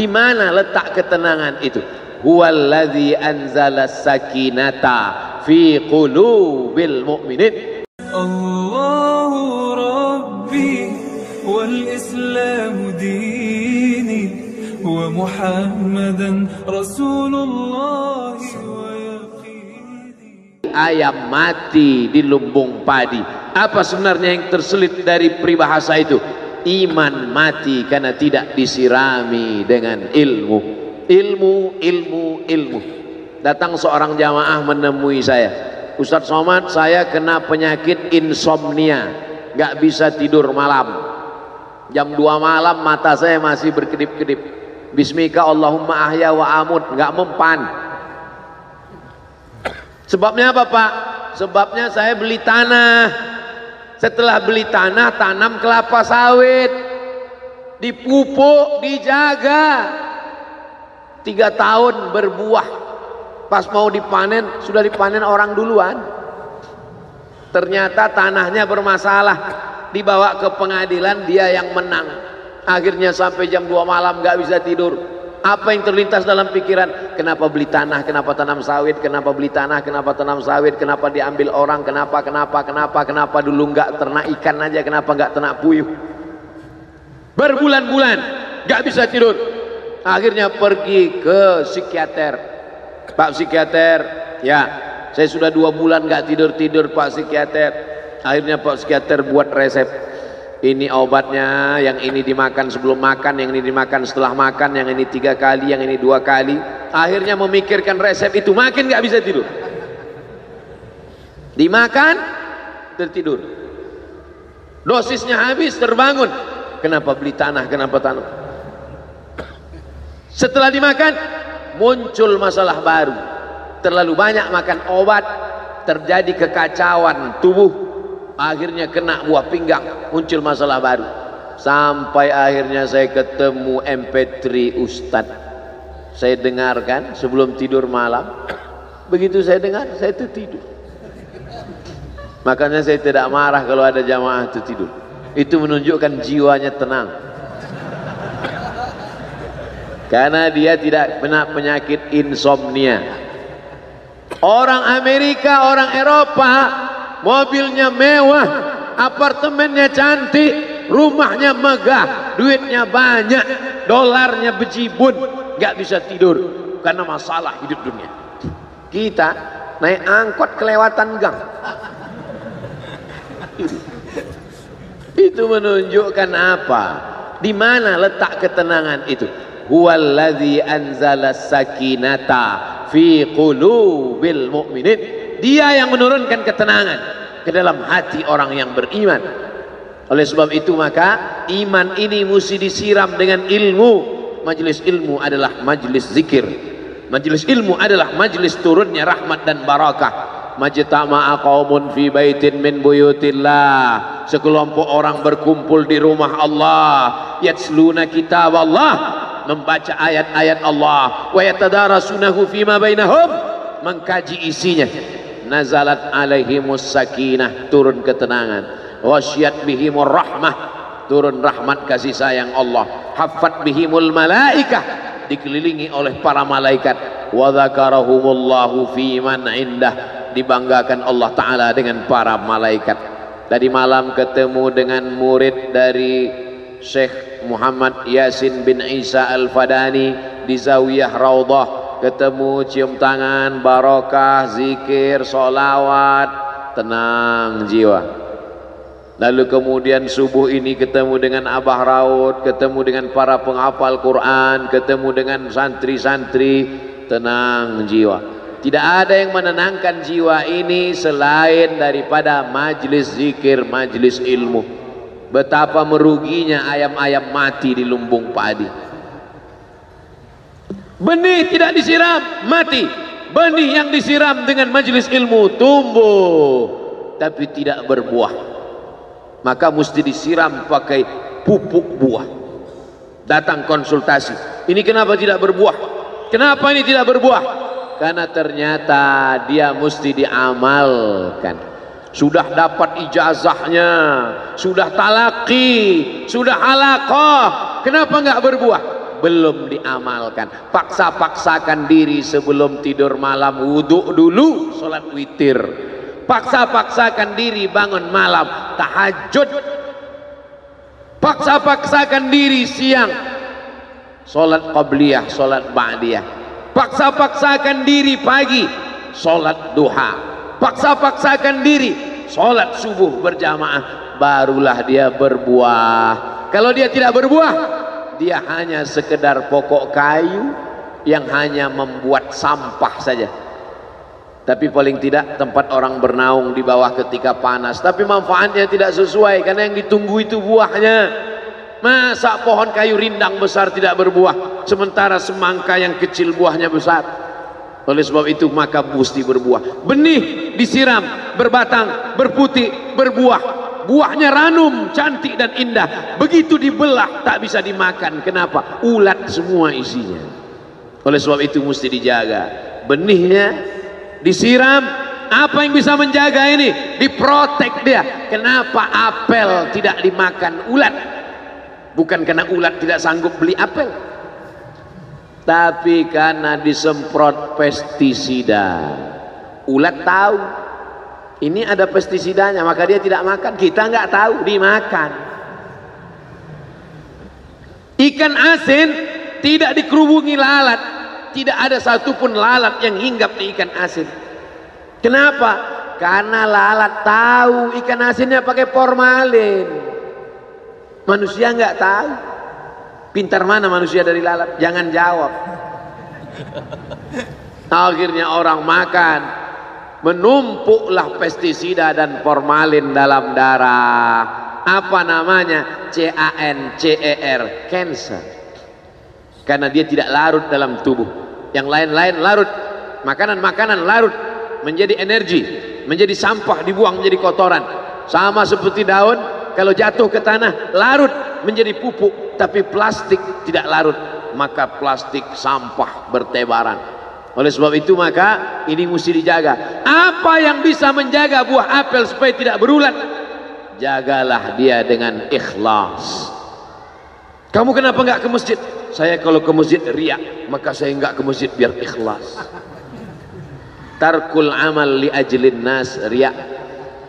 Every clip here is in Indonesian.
Di mana letak ketenangan itu? Huwallazi anzala sakinata fi qulubil mu'minin. Allahu Rabbi wal Islam dini wa Muhammadan Rasulullah ayam mati di lumbung padi. Apa sebenarnya yang terselit dari peribahasa itu? Iman mati karena tidak disirami dengan ilmu. Ilmu, ilmu, ilmu. Datang seorang jamaah menemui saya. Ustadz Somad, saya kena penyakit insomnia. Gak bisa tidur malam. Jam 2 malam mata saya masih berkedip-kedip. Bismika Allahumma ahya wa amut. Gak mempan. Sebabnya apa Pak? Sebabnya saya beli tanah. Setelah beli tanah, tanam kelapa sawit. Dipupuk, dijaga. Tiga tahun berbuah. Pas mau dipanen, sudah dipanen orang duluan. Ternyata tanahnya bermasalah. Dibawa ke pengadilan, dia yang menang. Akhirnya sampai jam 2 malam gak bisa tidur. Apa yang terlintas dalam pikiran? Kenapa beli tanah? Kenapa tanam sawit? Kenapa beli tanah? Kenapa tanam sawit? Kenapa diambil orang? Kenapa? Kenapa? Kenapa? Kenapa dulu nggak ternak ikan aja? Kenapa nggak ternak puyuh? Berbulan-bulan nggak bisa tidur. Akhirnya pergi ke psikiater. Pak psikiater, ya saya sudah dua bulan nggak tidur tidur Pak psikiater. Akhirnya Pak psikiater buat resep. Ini obatnya, yang ini dimakan sebelum makan, yang ini dimakan setelah makan, yang ini tiga kali, yang ini dua kali. Akhirnya memikirkan resep itu makin nggak bisa tidur. Dimakan, tertidur. Dosisnya habis, terbangun. Kenapa beli tanah? Kenapa tanam? Setelah dimakan, muncul masalah baru. Terlalu banyak makan obat, terjadi kekacauan tubuh. Akhirnya kena buah pinggang, muncul masalah baru. Sampai akhirnya saya ketemu MP3 Ustadz. Saya dengarkan sebelum tidur malam. Begitu saya dengar, saya itu tidur. Makanya saya tidak marah kalau ada jamaah itu tidur. Itu menunjukkan jiwanya tenang. Karena dia tidak kena penyakit insomnia. Orang Amerika, orang Eropa, mobilnya mewah, apartemennya cantik, rumahnya megah, duitnya banyak, dolarnya bejibun, nggak bisa tidur karena masalah hidup dunia. Kita naik angkot kelewatan gang. Itu menunjukkan apa? Di mana letak ketenangan itu? Huwallazi anzala sakinata fi qulubil mu'minin. Dia yang menurunkan ketenangan ke dalam hati orang yang beriman. Oleh sebab itu maka iman ini mesti disiram dengan ilmu. Majelis ilmu adalah majelis zikir. Majelis ilmu adalah majelis turunnya rahmat dan barakah. Majtama'a qaumun fi baitin min buyutillah. Sekelompok orang berkumpul di rumah Allah, yatsluna kitab Allah, membaca ayat-ayat Allah, wa yatadarasunahu fima bainahum, mengkaji isinya. Nazalat alaihimus sakinah, turun ketenangan. Wasyat bihimur rahmah, turun rahmat kasih sayang Allah. Hafat bihimul malaikah, dikelilingi oleh para malaikat. Wa dzakarahumullahu fi man indah, dibanggakan Allah taala dengan para malaikat. Tadi malam ketemu dengan murid dari Syekh Muhammad Yasin bin Isa Al-Fadani di Zawiyah Raudhah ketemu cium tangan barokah zikir solawat tenang jiwa lalu kemudian subuh ini ketemu dengan Abah Raud ketemu dengan para penghafal Quran ketemu dengan santri-santri tenang jiwa tidak ada yang menenangkan jiwa ini selain daripada majlis zikir, majlis ilmu. Betapa meruginya ayam-ayam mati di lumbung padi. Benih tidak disiram, mati. Benih yang disiram dengan majlis ilmu tumbuh tapi tidak berbuah. Maka mesti disiram pakai pupuk buah. Datang konsultasi. Ini kenapa tidak berbuah? Kenapa ini tidak berbuah? Karena ternyata dia mesti diamalkan. Sudah dapat ijazahnya, sudah talaki, sudah halaqah. Kenapa enggak berbuah? Belum diamalkan. Paksa-paksakan diri sebelum tidur malam wudhu dulu sholat witir. Paksa-paksakan diri bangun malam tahajud. Paksa-paksakan diri siang sholat qabliyah sholat ba'diyah. Paksa-paksakan diri pagi sholat duha. Paksa-paksakan diri sholat subuh berjamaah. Barulah dia berbuah. Kalau dia tidak berbuah dia hanya sekedar pokok kayu yang hanya membuat sampah saja. Tapi paling tidak tempat orang bernaung di bawah ketika panas. Tapi manfaatnya tidak sesuai karena yang ditunggu itu buahnya. Masa pohon kayu rindang besar tidak berbuah sementara semangka yang kecil buahnya besar? Oleh sebab itu maka mesti berbuah. Benih disiram berbatang berputih berbuah buahnya ranum cantik dan indah. Begitu dibelah tak bisa dimakan. Kenapa? Ulat semua isinya. Oleh sebab itu mesti dijaga. Benihnya disiram. Apa yang bisa menjaga ini? Diprotek dia. Kenapa apel tidak dimakan ulat? Bukan karena ulat tidak sanggup beli apel. Tapi karena disemprot pestisida. Ulat tahu ini ada pestisidanya maka dia tidak makan. Kita nggak tahu dimakan. Ikan asin tidak dikerubungi lalat. Tidak ada satupun lalat yang hinggap di ikan asin. Kenapa? Karena lalat tahu ikan asinnya pakai formalin. Manusia nggak tahu. Pintar mana manusia dari lalat? Jangan jawab. Akhirnya orang makan menumpuklah pestisida dan formalin dalam darah. Apa namanya? CAN-CER cancer. Karena dia tidak larut dalam tubuh. Yang lain-lain larut. Makanan-makanan larut. Menjadi energi. Menjadi sampah dibuang menjadi kotoran. Sama seperti daun kalau jatuh ke tanah larut menjadi pupuk. Tapi plastik tidak larut. Maka plastik sampah bertebaran oleh sebab itu maka ini mesti dijaga. Apa yang bisa menjaga buah apel supaya tidak berulat? Jagalah dia dengan ikhlas. Kamu kenapa enggak ke masjid? Saya kalau ke masjid riak, maka saya enggak ke masjid biar ikhlas. Tarkul amal li ajlin nas riak.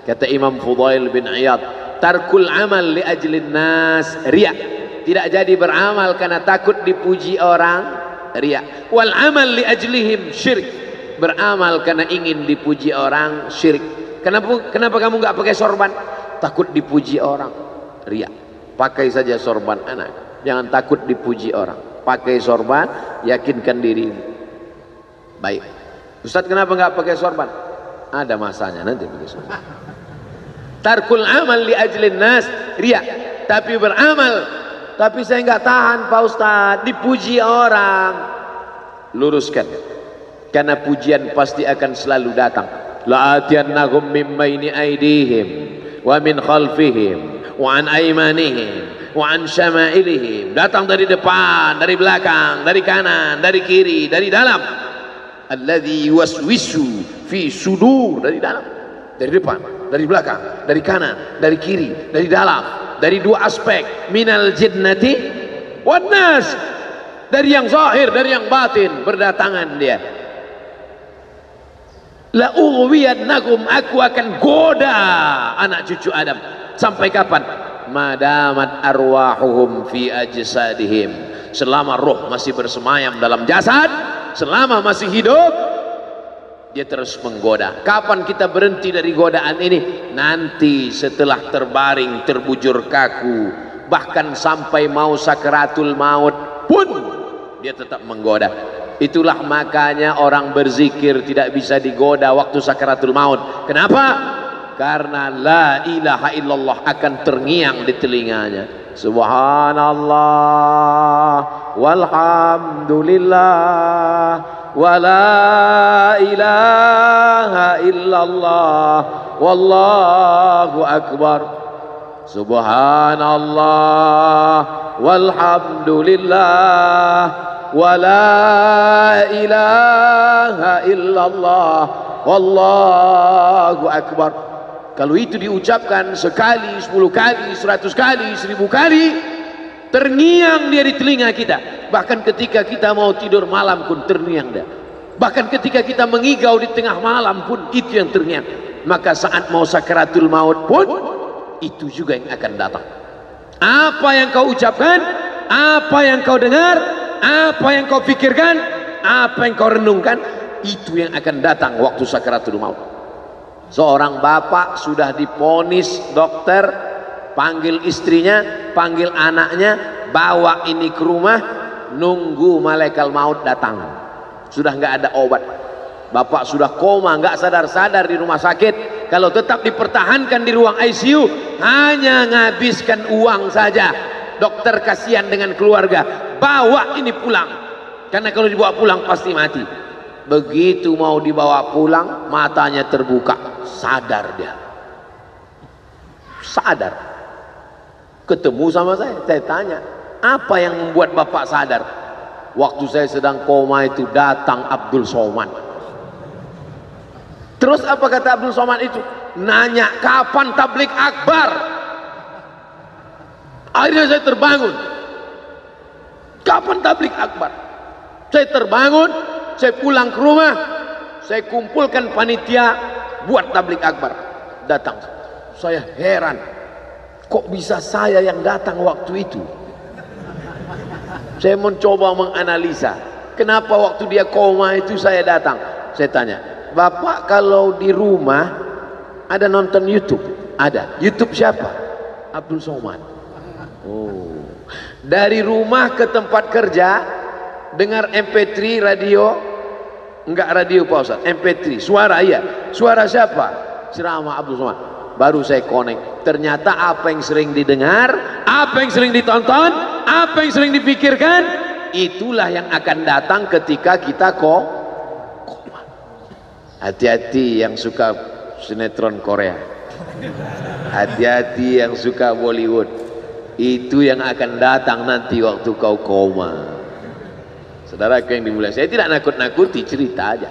Kata Imam Fudail bin Iyad, tarkul amal li ajlin nas riak. Tidak jadi beramal karena takut dipuji orang, riya wal amal li ajlihim syirik beramal karena ingin dipuji orang syirik kenapa kenapa kamu nggak pakai sorban? Takut dipuji orang. Riya pakai saja sorban anak. Jangan takut dipuji orang. Pakai sorban yakinkan diri. Baik. Ustaz kenapa nggak pakai sorban? Ada masanya nanti pakai sorban. Tarkul amal li ajlin nas. Riya tapi beramal tapi saya nggak tahan Pak Ustadz. Dipuji orang. Luruskan. Karena pujian pasti akan selalu datang. La'atiyannahum min baini aidihim wa min khalfihim wa an aymanihim wa an syama'ilihim. Datang dari depan dari belakang dari kanan dari kiri dari dalam. Alladhi waswisu fi sudur. Dari dalam dari depan dari belakang dari kanan dari kiri dari dalam dari dua aspek. Minal jinnati wan nas. Dari yang zahir dari yang batin berdatangan dia. La ughwiyannakum aku akan goda anak cucu Adam. Sampai kapan? Madamat arwahuhum fi ajsadihim. Selama roh masih bersemayam dalam jasad selama masih hidup dia terus menggoda. Kapan kita berhenti dari godaan ini? Nanti setelah terbaring, terbujur kaku, bahkan sampai mau sakaratul maut pun dia tetap menggoda. Itulah makanya orang berzikir tidak bisa digoda waktu sakaratul maut. Kenapa? karena la ilaha illallah akan terngiang di telinganya. Subhanallah. Walhamdulillah. Wala ilaha illallah. Wallahu akbar. Subhanallah. Walhamdulillah. Wala ilaha illallah. Wallahu akbar. Kalau itu diucapkan sekali, sepuluh kali, seratus kali, seribu kali terngiang dia di telinga kita Bahkan ketika kita mau tidur malam pun terngiang dia. Bahkan ketika kita mengigau di tengah malam pun itu yang terngiang. Maka saat mau sakaratul maut pun itu juga yang akan datang. Apa yang kau ucapkan, apa yang kau dengar, apa yang kau pikirkan, apa yang kau renungkan, itu yang akan datang waktu sakaratul maut. Seorang bapak sudah diponis dokter, panggil istrinya, panggil anaknya, bawa ini ke rumah, nunggu malaikat maut datang. Sudah nggak ada obat. Bapak sudah koma, nggak sadar-sadar di rumah sakit. Kalau tetap dipertahankan di ruang ICU, hanya ngabiskan uang saja. Dokter kasihan dengan keluarga, bawa ini pulang. Karena kalau dibawa pulang pasti mati. Begitu mau dibawa pulang, matanya terbuka, sadar dia. Sadar. Ketemu sama saya, saya tanya, apa yang membuat bapak sadar? Waktu saya sedang koma itu datang Abdul Somad. Terus apa kata Abdul Somad itu? Nanya kapan tablik akbar? Akhirnya saya terbangun. Kapan tablik akbar? Saya terbangun, saya pulang ke rumah, saya kumpulkan panitia buat tablik akbar. Datang. Saya heran. Kok bisa saya yang datang waktu itu? Saya mencoba menganalisa. Kenapa waktu dia koma itu saya datang? Saya tanya, Bapak kalau di rumah ada nonton YouTube? Ada. YouTube siapa? Abdul Somad. Oh. Dari rumah ke tempat kerja dengar MP3 radio enggak radio Pak Ustaz, MP3 suara iya. Suara siapa? Ceramah Abdul Somad. Baru saya connect. Ternyata apa yang sering didengar, apa yang sering ditonton, apa yang sering dipikirkan, itulah yang akan datang ketika kita kok koma. Hati-hati yang suka sinetron Korea. Hati-hati yang suka Bollywood. Itu yang akan datang nanti waktu kau koma. Saudara yang dimuliakan, saya tidak nakut-nakuti cerita aja.